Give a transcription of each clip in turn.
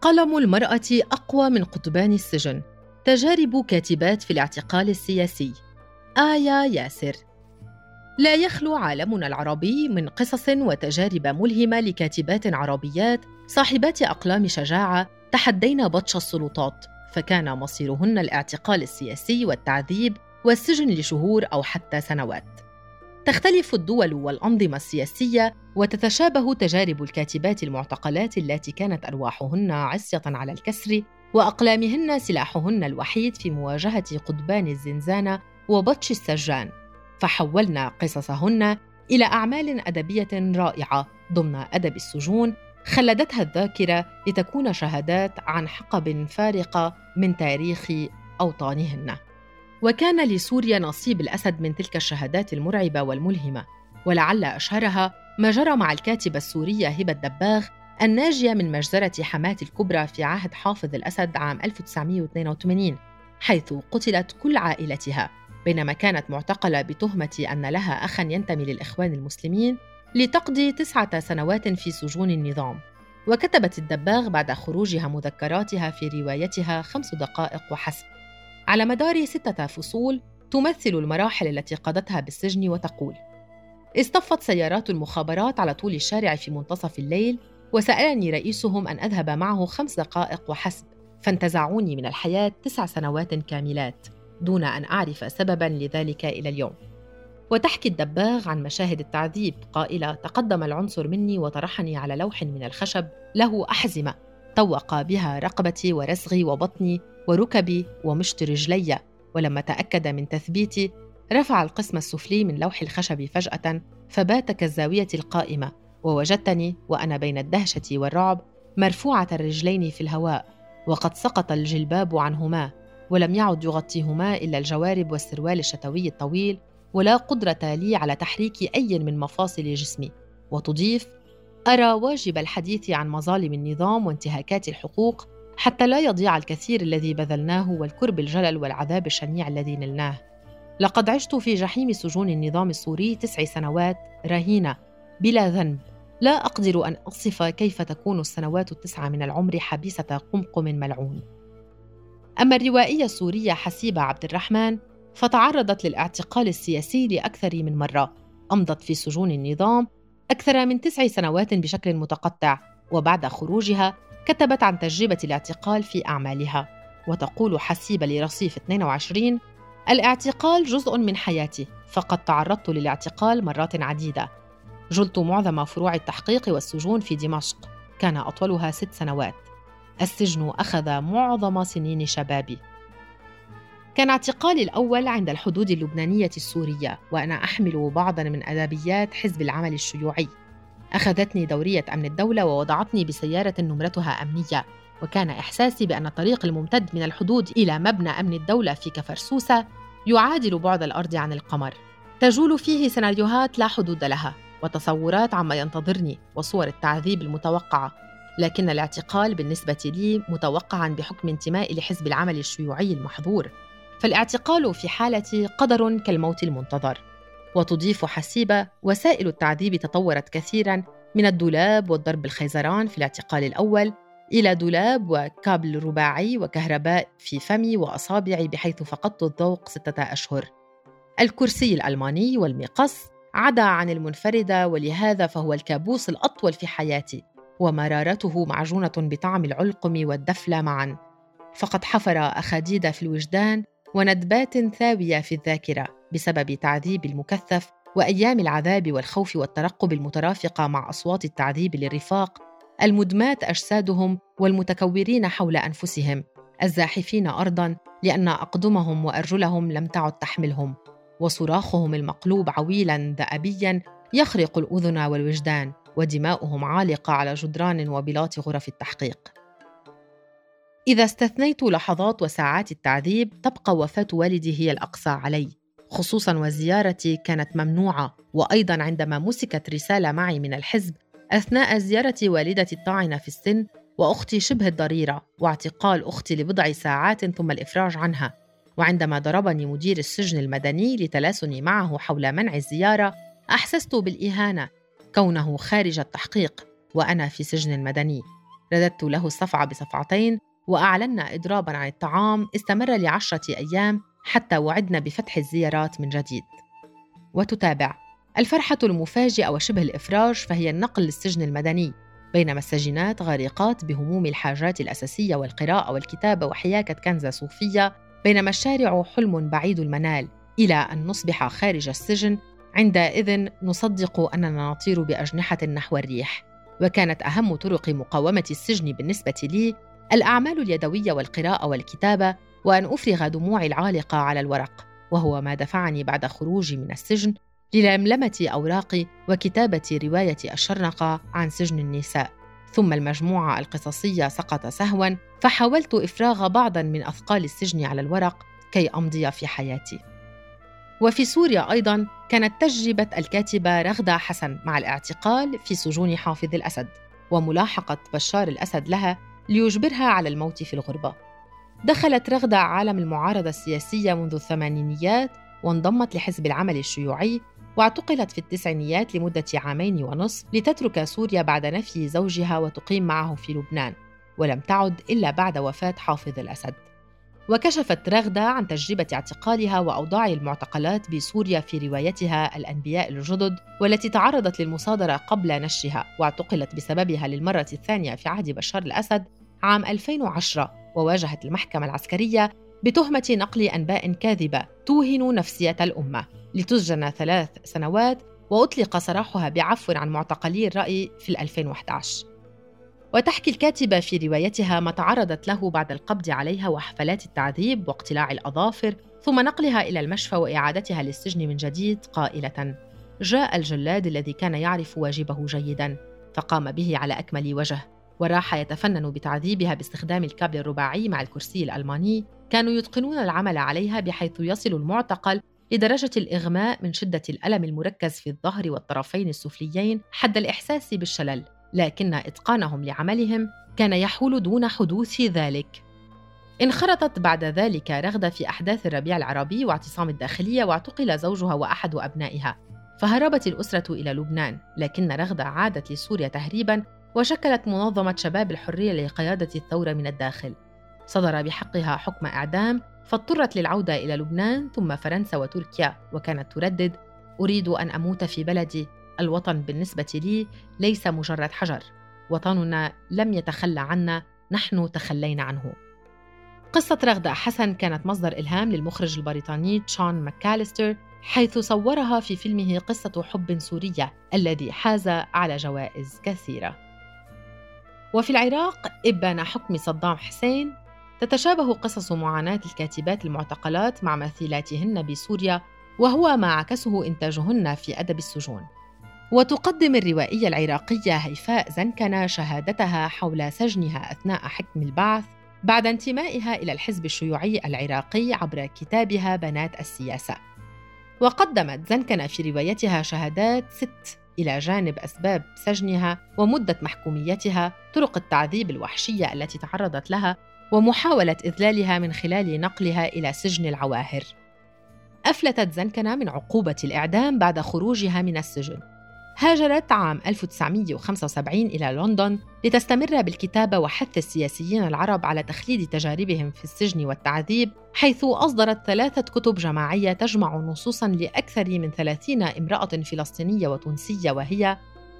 قلم المرأة أقوى من قضبان السجن. تجارب كاتبات في الاعتقال السياسي. آية ياسر. لا يخلو عالمنا العربي من قصص وتجارب ملهمة لكاتبات عربيات صاحبات أقلام شجاعة تحدين بطش السلطات فكان مصيرهن الاعتقال السياسي والتعذيب والسجن لشهور أو حتى سنوات. تختلف الدول والأنظمة السياسية وتتشابه تجارب الكاتبات المعتقلات التي كانت أرواحهن عصية على الكسر وأقلامهن سلاحهن الوحيد في مواجهة قضبان الزنزانة وبطش السجان. فحولنا قصصهن إلى أعمال أدبية رائعة ضمن أدب السجون خلدتها الذاكرة لتكون شهادات عن حقب فارقة من تاريخ أوطانهن. وكان لسوريا نصيب الأسد من تلك الشهادات المرعبة والملهمة. ولعل أشهرها ما جرى مع الكاتبة السورية هبة دباغ الناجية من مجزرة حماة الكبرى في عهد حافظ الأسد عام 1982 حيث قتلت كل عائلتها بينما كانت معتقلة بتهمة أن لها أخا ينتمي للإخوان المسلمين لتقضي تسعة سنوات في سجون النظام. وكتبت الدباغ بعد خروجها مذكراتها في روايتها خمس دقائق وحسب. على مدار ستة فصول تمثل المراحل التي قضتها بالسجن وتقول اصطفت سيارات المخابرات على طول الشارع في منتصف الليل وسألني رئيسهم أن أذهب معه خمس دقائق وحسب فانتزعوني من الحياة تسع سنوات كاملات دون أن أعرف سببا لذلك إلى اليوم. وتحكي الدباغ عن مشاهد التعذيب قائلة تقدم العنصر مني وطرحني على لوح من الخشب له أحزمة. طوق بها رقبتي ورسغي وبطني وركبي ومشط رجلي. ولما تأكد من تثبيتي رفع القسم السفلي من لوح الخشب فجأة فبات كالزاوية القائمة. ووجدتني وأنا بين الدهشة والرعب مرفوعة الرجلين في الهواء وقد سقط الجلباب عنهما ولم يعد يغطيهما إلا الجوارب والسروال الشتوي الطويل. ولا قدرة لي على تحريك أي من مفاصل جسمي. وتضيف أرى واجب الحديث عن مظالم النظام وانتهاكات الحقوق حتى لا يضيع الكثير الذي بذلناه والكرب الجلل والعذاب الشنيع الذي نلناه. لقد عشت في جحيم سجون النظام السوري تسع سنوات رهينة بلا ذنب. لا أقدر أن أصف كيف تكون السنوات التسعة من العمر حبيسة قمقم ملعون. أما الروائية السورية حسيبة عبد الرحمن فتعرضت للاعتقال السياسي لأكثر من مرة أمضت في سجون النظام أكثر من تسع سنوات بشكل متقطع وبعد خروجها كتبت عن تجربة الاعتقال في أعمالها وتقول حسيبة لرصيف 22 الإعتقال جزء من حياتي فقد تعرضت للاعتقال مرات عديدة. جلت معظم فروع التحقيق والسجون في دمشق كان أطولها ست سنوات. السجن أخذ معظم سنين شبابي. كان اعتقالي الأول عند الحدود اللبنانية السورية وأنا أحمل بعضا من أدبيات حزب العمل الشيوعي. أخذتني دورية أمن الدولة ووضعتني بسيارة نمرتها أمنية وكان إحساسي بأن الطريق الممتد من الحدود إلى مبنى أمن الدولة في كفرسوسة يعادل بعد الأرض عن القمر. تجول فيه سيناريوهات لا حدود لها وتصورات عما ينتظرني وصور التعذيب المتوقعة. لكن الاعتقال بالنسبة لي متوقعا بحكم انتمائي لحزب العمل الشيوعي المحظور. فالاعتقال في حالتي قدر كالموت المنتظر وتضيف حسيبة وسائل التعذيب تطورت كثيرا من الدولاب والضرب الخيزران في الاعتقال الأول إلى دولاب وكابل رباعي وكهرباء في فمي وأصابعي بحيث فقدت الذوق ستة أشهر. الكرسي الألماني والمقص عدا عن المنفردة ولهذا فهو الكابوس الأطول في حياتي ومرارته معجونة بطعم العلقم والدفلة معا. فقد حفر أخاديد في الوجدان وندبات ثاوية في الذاكرة بسبب تعذيب المكثف وأيام العذاب والخوف والترقب المترافقة مع أصوات التعذيب للرفاق المدمات أجسادهم والمتكورين حول أنفسهم الزاحفين أرضاً لأن أقدمهم وأرجلهم لم تعد تحملهم وصراخهم المقلوب عويلاً ذأبياً يخرق الأذن والوجدان ودماؤهم عالقة على جدران وبلاط غرف التحقيق. إذا استثنيت لحظات وساعات التعذيب تبقى وفاة والدي هي الأقصى علي. خصوصا وزيارتي كانت ممنوعة. وأيضا عندما مسكت رسالة معي من الحزب أثناء زيارة والدتي الطاعنة في السن وأختي شبه الضريرة واعتقال أختي لبضع ساعات ثم الإفراج عنها. وعندما ضربني مدير السجن المدني لتلاسني معه حول منع الزيارة أحسست بالإهانة كونه خارج التحقيق وأنا في سجن المدني. رددت له الصفعة بصفعتين وأعلنا إضرابا عن الطعام استمر لعشرة أيام حتى وعدنا بفتح الزيارات من جديد. وتتابع الفرحة المفاجئة وشبه الإفراج فهي النقل للسجن المدني بينما السجينات غارقات بهموم الحاجات الأساسية والقراءة والكتابة وحياكة كنزة صوفية بينما الشارع حلم بعيد المنال إلى أن نصبح خارج السجن عندئذ نصدق أننا نطير بأجنحة نحو الريح. وكانت أهم طرق مقاومة السجن بالنسبة لي الأعمال اليدوية والقراءة والكتابة وأن أفرغ دموعي العالقة على الورق وهو ما دفعني بعد خروجي من السجن للملمة أوراقي وكتابة رواية الشرنقة عن سجن النساء. ثم المجموعة القصصية سقط سهوا فحاولت إفراغ بعضا من أثقال السجن على الورق كي أمضي في حياتي. وفي سوريا أيضا كانت تجربة الكاتبة رغدة حسن مع الاعتقال في سجون حافظ الأسد وملاحقة بشار الأسد لها ليجبرها على الموت في الغربة. دخلت رغدة عالم المعارضة السياسية منذ الثمانينيات وانضمت لحزب العمل الشيوعي واعتقلت في التسعينيات لمدة عامين ونصف لتترك سوريا بعد نفي زوجها وتقيم معه في لبنان ولم تعد إلا بعد وفاة حافظ الأسد. وكشفت رغدة عن تجربة اعتقالها وأوضاع المعتقلات بسوريا في روايتها الأنبياء الجدد والتي تعرضت للمصادرة قبل نشرها واعتقلت بسببها للمرة الثانية في عهد بشار الأسد عام 2010 وواجهت المحكمة العسكرية بتهمة نقل أنباء كاذبة توهن نفسية الأمة لتسجن ثلاث سنوات وأطلق سراحها بعفو عن معتقلي الرأي في 2011 وتحكي الكاتبة في روايتها ما تعرضت له بعد القبض عليها وحفلات التعذيب واقتلاع الأظافر ثم نقلها إلى المشفى وإعادتها للسجن من جديد قائلة جاء الجلاد الذي كان يعرف واجبه جيدا فقام به على أكمل وجه وراح يتفنن بتعذيبها باستخدام الكابل الرباعي مع الكرسي الألماني. كانوا يتقنون العمل عليها بحيث يصل المعتقل لدرجة الإغماء من شدة الألم المركز في الظهر والطرفين السفليين حد الإحساس بالشلل لكن إتقانهم لعملهم كان يحول دون حدوث ذلك. انخرطت بعد ذلك رغدة في أحداث الربيع العربي واعتصام الداخلية واعتقل زوجها وأحد أبنائها فهربت الأسرة إلى لبنان لكن رغدة عادت لسوريا تهريبا وشكلت منظمة شباب الحرية لقيادة الثورة من الداخل. صدر بحقها حكم إعدام فاضطرت للعودة إلى لبنان ثم فرنسا وتركيا وكانت تردد أريد أن أموت في بلدي. الوطن بالنسبة لي ليس مجرد حجر. وطننا لم يتخلى عنا نحن تخلينا عنه. قصة رغدة حسن كانت مصدر إلهام للمخرج البريطاني شون ماكاليستر حيث صورها في فيلمه قصة حب سورية الذي حاز على جوائز كثيرة. وفي العراق إبان حكم صدام حسين تتشابه قصص معاناة الكاتبات المعتقلات مع مثيلاتهن بسوريا وهو ما عكسه إنتاجهن في أدب السجون. وتقدم الروائية العراقية هيفاء زنكنة شهادتها حول سجنها أثناء حكم البعث بعد انتمائها إلى الحزب الشيوعي العراقي عبر كتابها بنات السياسة. وقدمت زنكنة في روايتها شهادات ست إلى جانب أسباب سجنها ومدة محكوميتها طرق التعذيب الوحشية التي تعرضت لها ومحاولة إذلالها من خلال نقلها إلى سجن العواهر. أفلتت زنكنة من عقوبة الإعدام بعد خروجها من السجن. هاجرت عام 1975 إلى لندن لتستمر بالكتابة وحث السياسيين العرب على تخليد تجاربهم في السجن والتعذيب حيث أصدرت ثلاثة كتب جماعية تجمع نصوصا لأكثر من ثلاثين امرأة فلسطينية وتونسية وهي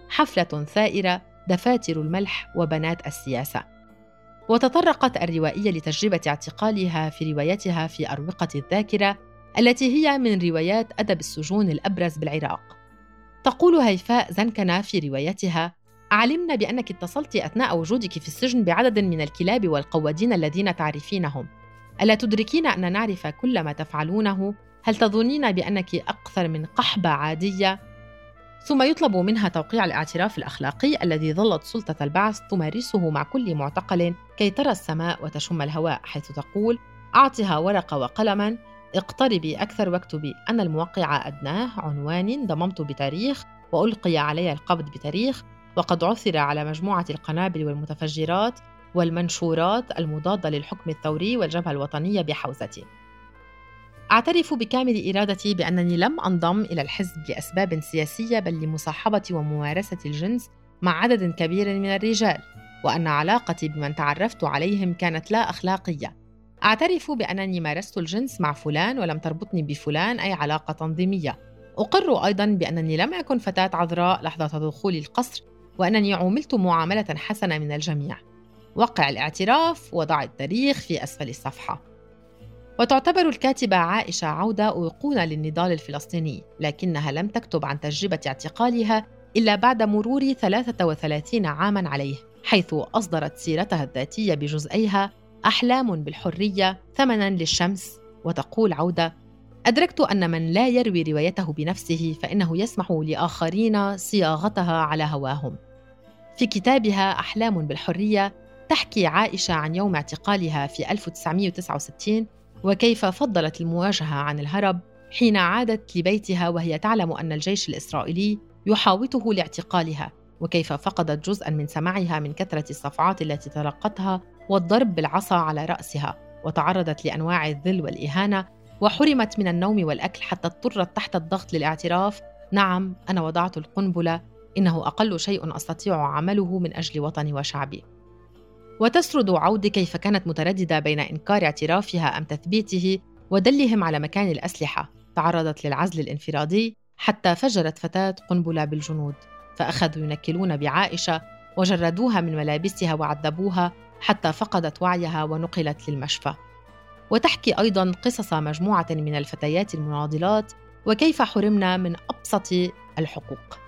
حفلة ثائرة دفاتر الملح وبنات السياسة. وتطرقت الروائية لتجربة اعتقالها في روايتها في أروقة الذاكرة التي هي من روايات أدب السجون الأبرز بالعراق. تقول هيفاء زنكنة في روايتها علمنا بأنك اتصلت أثناء وجودك في السجن بعدد من الكلاب والقوادين الذين تعرفينهم ألا تدركين أن نعرف كل ما تفعلونه؟ هل تظنين بأنك أكثر من قحبة عادية؟ ثم يطلب منها توقيع الاعتراف الأخلاقي الذي ظلت سلطة البعث تمارسه مع كل معتقل كي ترى السماء وتشم الهواء حيث تقول أعطها ورقة وقلما اقتربي أكثر واكتبي أن الموقع أدناه عنوان ضممت بتاريخ وألقي علي القبض بتاريخ وقد عثر على مجموعة القنابل والمتفجرات والمنشورات المضادة للحكم الثوري والجبهة الوطنية بحوزتي. أعترف بكامل إرادتي بأنني لم أنضم إلى الحزب لأسباب سياسية بل لمصاحبة وممارسة الجنس مع عدد كبير من الرجال وأن علاقتي بمن تعرفت عليهم كانت لا أخلاقية أعترف بأنني مارست الجنس مع فلان ولم تربطني بفلان أي علاقة تنظيمية. أقر أيضا بأنني لم أكن فتاة عذراء لحظة دخولي القصر وأنني عوملت معاملة حسنة من الجميع. وقع الاعتراف وضع التاريخ في أسفل الصفحة. وتعتبر الكاتبة عائشة عودة أيقونة للنضال الفلسطيني لكنها لم تكتب عن تجربة اعتقالها إلا بعد مرور 33 عاماً عليه حيث أصدرت سيرتها الذاتية بجزئيها أحلام بالحرية ثمناً للشمس وتقول عودة أدركت أن من لا يروي روايته بنفسه فإنه يسمح لآخرين صياغتها على هواهم. في كتابها أحلام بالحرية تحكي عائشة عن يوم اعتقالها في 1969 وكيف فضلت المواجهة عن الهرب حين عادت لبيتها وهي تعلم أن الجيش الإسرائيلي يحاوطه لاعتقالها وكيف فقدت جزءا من سمعها من كثرة الصفعات التي تلقتها والضرب بالعصا على رأسها وتعرضت لأنواع الذل والإهانة وحرمت من النوم والأكل حتى اضطرت تحت الضغط للاعتراف. نعم أنا وضعت القنبلة إنه أقل شيء أستطيع عمله من أجل وطني وشعبي. وتسرد عود كيف كانت مترددة بين إنكار اعترافها أم تثبيته ودلهم على مكان الأسلحة. تعرضت للعزل الانفرادي حتى فجرت فتاة قنبلة بالجنود فأخذوا ينكلون بعائشة وجردوها من ملابسها وعذبوها حتى فقدت وعيها ونقلت للمشفى. وتحكي أيضا قصص مجموعة من الفتيات المناضلات وكيف حرمنا من أبسط الحقوق.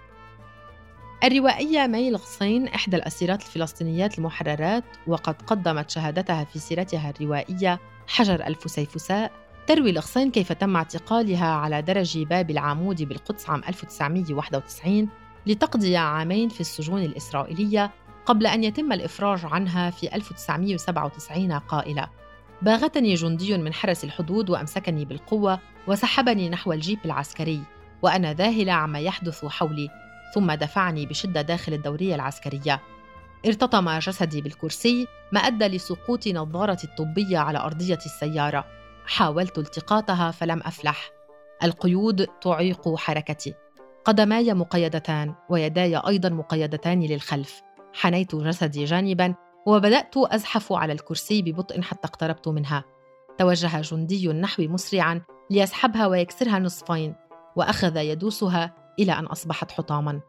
الروائية مي الغصين إحدى الأسيرات الفلسطينيات المحررات وقد قدمت شهادتها في سيرتها الروائية حجر الفسيفساء. تروي الغصين كيف تم اعتقالها على درج باب العامود بالقدس عام 1991 لتقضي عامين في السجون الإسرائيلية قبل أن يتم الإفراج عنها في 1997 قائلة باغتني جندي من حرس الحدود وأمسكني بالقوة وسحبني نحو الجيب العسكري وأنا ذاهلة عما يحدث حولي ثم دفعني بشدة داخل الدورية العسكرية. ارتطم جسدي بالكرسي ما أدى لسقوط نظارتي الطبية على أرضية السيارة. حاولت التقاطها فلم أفلح. القيود تعيق حركتي. قدماي مقيدتان ويداي أيضا مقيدتان للخلف. حنيت جسدي جانبا وبدأت أزحف على الكرسي ببطء حتى اقتربت منها. توجه جندي نحوي مسرعا ليسحبها ويكسرها نصفين وأخذ يدوسها إلى أن أصبحت حطاما.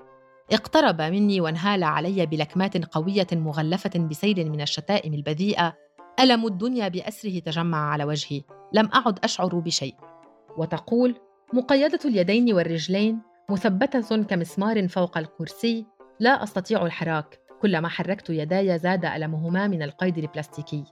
اقترب مني وانهال علي بلكمات قوية مغلفة بسيل من الشتائم البذيئة. ألم الدنيا بأسره تجمع على وجهي. لم أعد أشعر بشيء. وتقول مقيدة اليدين والرجلين مثبتة كمسمار فوق الكرسي. لا أستطيع الحراك. كلما حركت يداي زاد ألمهما من القيد البلاستيكي.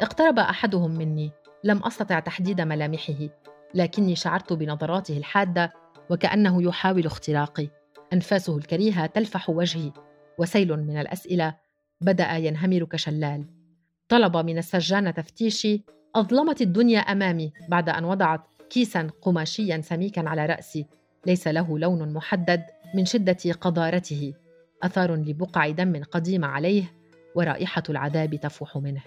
اقترب أحدهم مني. لم أستطع تحديد ملامحه. لكني شعرت بنظراته الحادة وكأنه يحاول اختراقي. أنفاسه الكريهة تلفح وجهي. وسيل من الأسئلة. بدأ ينهمر كشلال. طلب من السجان تفتيشي أظلمت الدنيا أمامي بعد أن وضعت كيسا قماشيا سميكا على رأسي. ليس له لون محدد من شدة قذارته أثار لبقع دم قديمة عليه ورائحة العذاب تفوح منه.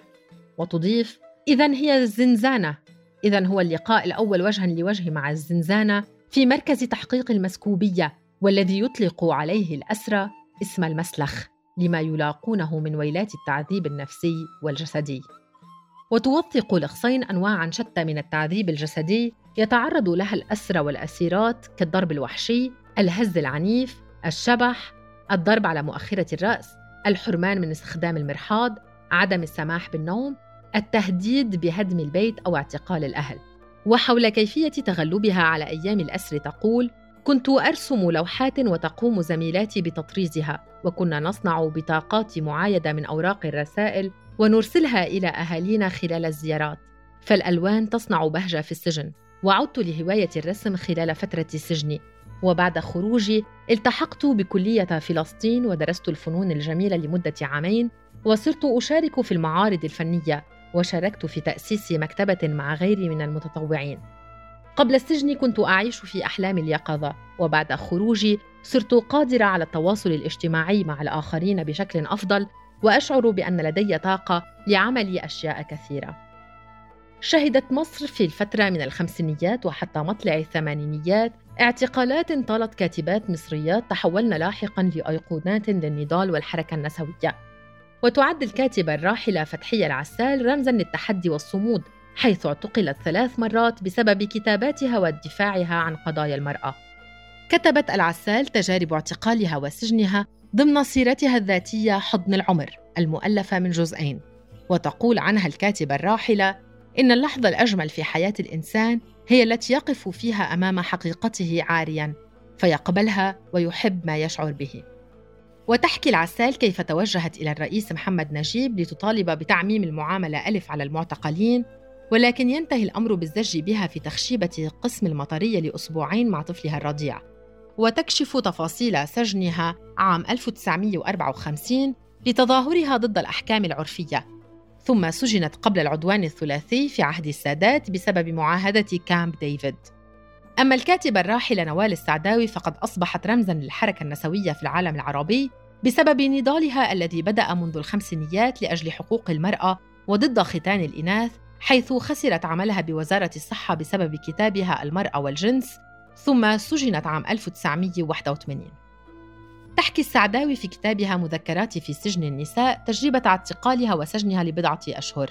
وتضيف إذا هي الزنزانة. إذا هو اللقاء الأول وجها لوجه مع الزنزانة في مركز تحقيق المسكوبية والذي يطلق عليه الأسرى اسم المسلخ لما يلاقونه من ويلات التعذيب النفسي والجسدي. وتوثق الأخصين أنواعا شتى من التعذيب الجسدي يتعرض لها الأسرى والأسيرات كالضرب الوحشي الهز العنيف الشبح الضرب على مؤخرة الرأس الحرمان من استخدام المرحاض عدم السماح بالنوم التهديد بهدم البيت أو اعتقال الأهل. وحول كيفية تغلبها على أيام الأسر تقول كنت أرسم لوحات وتقوم زميلاتي بتطريزها وكنا نصنع بطاقات معايدة من أوراق الرسائل ونرسلها إلى أهالينا خلال الزيارات. فالألوان تصنع بهجة في السجن وعدت لهواية الرسم خلال فترة سجني. وبعد خروجي التحقت بكلية فلسطين ودرست الفنون الجميلة لمدة عامين وصرت أشارك في المعارض الفنية وشاركت في تأسيس مكتبة مع غيري من المتطوعين. قبل السجن كنت أعيش في أحلام اليقظة، وبعد خروجي صرت قادرة على التواصل الاجتماعي مع الآخرين بشكل أفضل، وأشعر بأن لدي طاقة لعمل أشياء كثيرة. شهدت مصر في الفترة من الخمسينيات وحتى مطلع الثمانينيات اعتقالات طالت كاتبات مصريات تحولن لاحقا لأيقونات للنضال والحركة النسوية. وتعد الكاتبة الراحلة فتحية العسال رمزاً للتحدي والصمود حيث اعتقلت ثلاث مرات بسبب كتاباتها ودفاعها عن قضايا المرأة. كتبت العسال تجارب اعتقالها وسجنها ضمن سيرتها الذاتية حضن العمر المؤلفة من جزئين. وتقول عنها الكاتبة الراحلة إن اللحظة الأجمل في حياة الإنسان هي التي يقف فيها أمام حقيقته عارياً فيقبلها ويحب ما يشعر به. وتحكي العسال كيف توجهت إلى الرئيس محمد نجيب لتطالب بتعميم المعاملة ألف على المعتقلين ولكن ينتهي الأمر بالزج بها في تخشيبة قسم المطرية لأسبوعين مع طفلها الرضيع. وتكشف تفاصيل سجنها عام 1954 لتظاهرها ضد الأحكام العرفية. ثم سجنت قبل العدوان الثلاثي في عهد السادات بسبب معاهدة كامب ديفيد. أما الكاتبة الراحلة نوال السعداوي فقد أصبحت رمزاً للحركة النسوية في العالم العربي بسبب نضالها الذي بدأ منذ الخمسينيات لأجل حقوق المرأة وضد ختان الإناث حيث خسرت عملها بوزارة الصحة بسبب كتابها المرأة والجنس ثم سجنت عام 1981 تحكي السعداوي في كتابها مذكرات في سجن النساء تجربة اعتقالها وسجنها لبضعة أشهر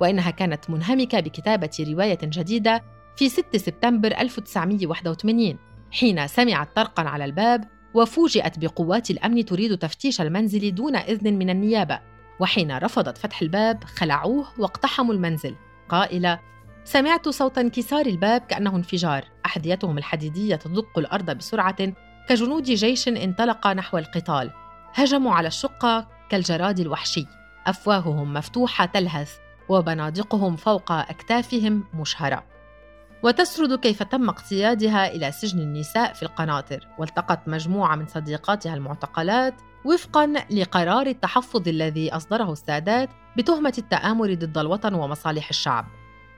وإنها كانت منهمكة بكتابة رواية جديدة في 6 سبتمبر 1981 حين سمعت طرقا على الباب وفوجئت بقوات الأمن تريد تفتيش المنزل دون إذن من النيابة وحين رفضت فتح الباب خلعوه واقتحموا المنزل. قائلة سمعت صوت انكسار الباب كأنه انفجار أحذيتهم الحديدية تدق الأرض بسرعة كجنود جيش انطلق نحو القتال. هجموا على الشقة كالجراد الوحشي. أفواههم مفتوحة تلهث وبنادقهم فوق أكتافهم مشهرة. وتسرد كيف تم اقتيادها إلى سجن النساء في القناطر. والتقت مجموعة من صديقاتها المعتقلات وفقا لقرار التحفظ الذي أصدره السادات بتهمة التآمر ضد الوطن ومصالح الشعب.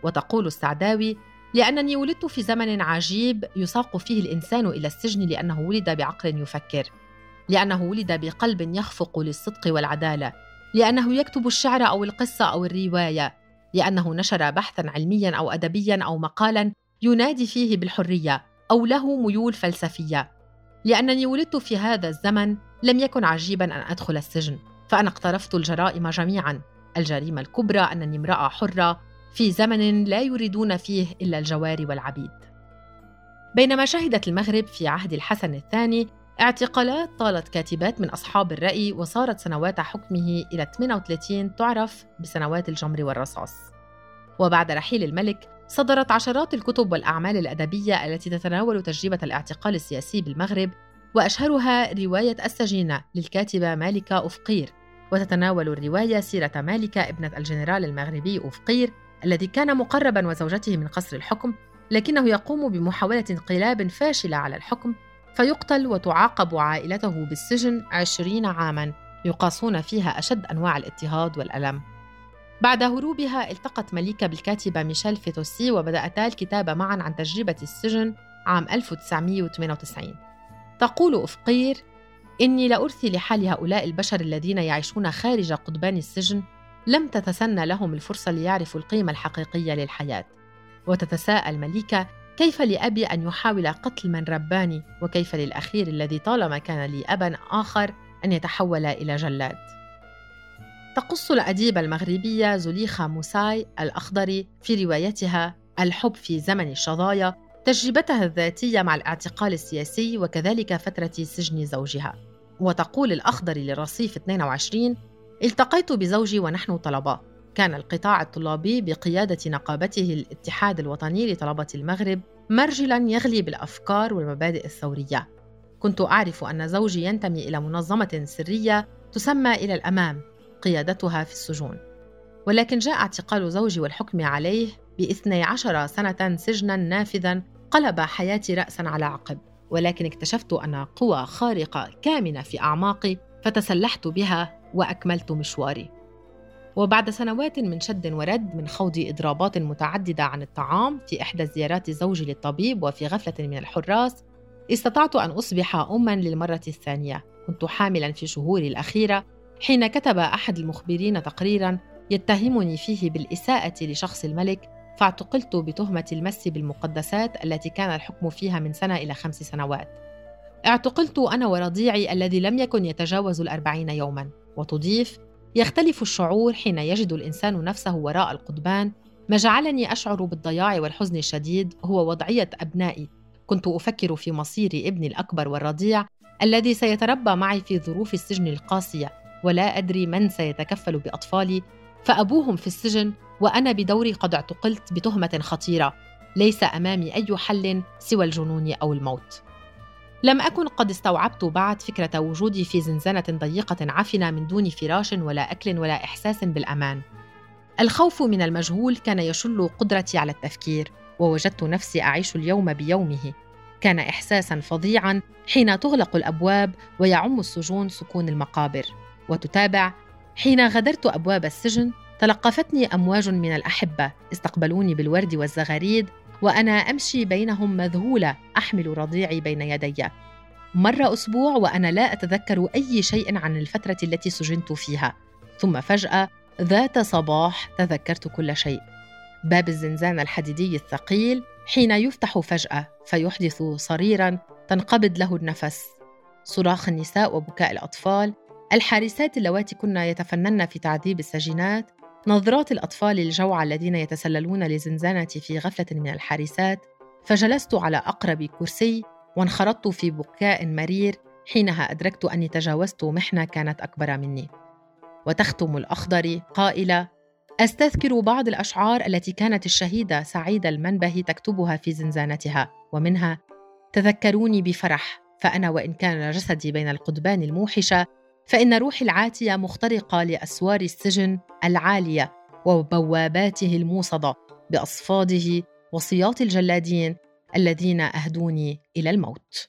وتقول السعداوي لأنني ولدت في زمن عجيب يساق فيه الإنسان إلى السجن لأنه ولد بعقل يفكر لأنه ولد بقلب يخفق للصدق والعدالة لأنه يكتب الشعر أو القصة أو الرواية لأنه نشر بحثا علميا أو أدبيا أو مقالا ينادي فيه بالحرية أو له ميول فلسفية. لأنني ولدت في هذا الزمن لم يكن عجيبا أن أدخل السجن فأنا اقترفت الجرائم جميعا. الجريمة الكبرى أنني امرأة حرة في زمن لا يريدون فيه إلا الجواري والعبيد. بينما شهدت المغرب في عهد الحسن الثاني اعتقالات طالت كاتبات من أصحاب الرأي وصارت سنوات حكمه إلى 38 تعرف بسنوات الجمر والرصاص. وبعد رحيل الملك صدرت عشرات الكتب والأعمال الأدبية التي تتناول تجربة الاعتقال السياسي بالمغرب وأشهرها رواية السجينة للكاتبة مالكة أفقير. وتتناول الرواية سيرة مالكة ابنة الجنرال المغربي أفقير الذي كان مقربا وزوجته من قصر الحكم لكنه يقوم بمحاولة انقلاب فاشلة على الحكم فيقتل وتعاقب عائلته بالسجن عشرين عاما يقاسون فيها أشد أنواع الاضطهاد والألم. بعد هروبها التقت مليكة بالكاتبة ميشيل فيتوسي وبدأتا الكتابة معا عن تجربة السجن عام 1998 تقول أفقير إني لأرثي لحال هؤلاء البشر الذين يعيشون خارج قضبان السجن لم تتسنى لهم الفرصة ليعرفوا القيمة الحقيقية للحياة. وتتساءل مليكة كيف لأبي أن يحاول قتل من رباني؟ وكيف للأخير الذي طالما كان لي أبا آخر أن يتحول إلى جلاد؟ تقص الأديبة المغربية زليخة موساي الأخضري في روايتها الحب في زمن الشظايا تجربتها الذاتية مع الاعتقال السياسي وكذلك فترة سجن زوجها. وتقول الأخضر للرصيف 22 التقيت بزوجي ونحن طلبة. كان القطاع الطلابي بقيادة نقابته الاتحاد الوطني لطلبة المغرب مرجلا يغلي بالأفكار والمبادئ الثورية. كنت أعرف أن زوجي ينتمي إلى منظمة سرية تسمى إلى الأمام قيادتها في السجون. ولكن جاء اعتقال زوجي والحكم عليه باثني عشر سنة سجنا نافذا قلب حياتي رأسا على عقب. ولكن اكتشفت أن قوى خارقة كامنة في أعماقي فتسلحت بها وأكملت مشواري. وبعد سنوات من شد ورد من خوض إضرابات متعددة عن الطعام في إحدى زيارات زوجي للطبيب وفي غفلة من الحراس استطعت أن أصبح أماً للمرة الثانية. كنت حاملاً في شهوري الأخيرة حين كتب أحد المخبرين تقريراً يتهمني فيه بالإساءة لشخص الملك فاعتقلت بتهمة المس بالمقدسات التي كان الحكم فيها من سنة إلى خمس سنوات. اعتقلت أنا ورضيعي الذي لم يكن يتجاوز الأربعين يوماً. وتضيف يختلف الشعور حين يجد الإنسان نفسه وراء القضبان. ما جعلني أشعر بالضياع والحزن الشديد هو وضعية أبنائي. كنت أفكر في مصير ابني الأكبر والرضيع الذي سيتربى معي في ظروف السجن القاسية ولا أدري من سيتكفل بأطفالي. فأبوهم في السجن وأنا بدوري قد اعتقلت بتهمة خطيرة. ليس أمامي أي حل سوى الجنون أو الموت. لم أكن قد استوعبت بعد فكرة وجودي في زنزانة ضيقة عفنة من دون فراش ولا أكل ولا إحساس بالأمان. الخوف من المجهول كان يشل قدرتي على التفكير ووجدت نفسي أعيش اليوم بيومه. كان إحساسا فظيعا حين تغلق الأبواب ويعم السجون سكون المقابر. وتتابع حين غادرت أبواب السجن تلقفتني أمواج من الأحبة استقبلوني بالورد والزغاريد وأنا أمشي بينهم مذهولة أحمل رضيعي بين يدي. مر أسبوع وأنا لا أتذكر أي شيء عن الفترة التي سجنت فيها. ثم فجأة ذات صباح تذكرت كل شيء. باب الزنزانة الحديدي الثقيل حين يفتح فجأة فيحدث صريرا تنقبض له النفس. صراخ النساء وبكاء الأطفال الحارسات اللواتي كن يتفنن في تعذيب السجينات نظرات الأطفال الجوعى الذين يتسللون لزنزانتي في غفلة من الحارسات فجلست على أقرب كرسي وانخرطت في بكاء مرير حينها أدركت أني تجاوزت محنة كانت أكبر مني. وتختم الأخضر قائلة أستذكر بعض الأشعار التي كانت الشهيدة سعيدة المنبه تكتبها في زنزانتها ومنها تذكروني بفرح فأنا وإن كان جسدي بين القضبان الموحشة فإن روحي العاتية مخترقة لأسوار السجن العالية وبواباته الموصدة بأصفاده وصياط الجلادين الذين أهدوني إلى الموت.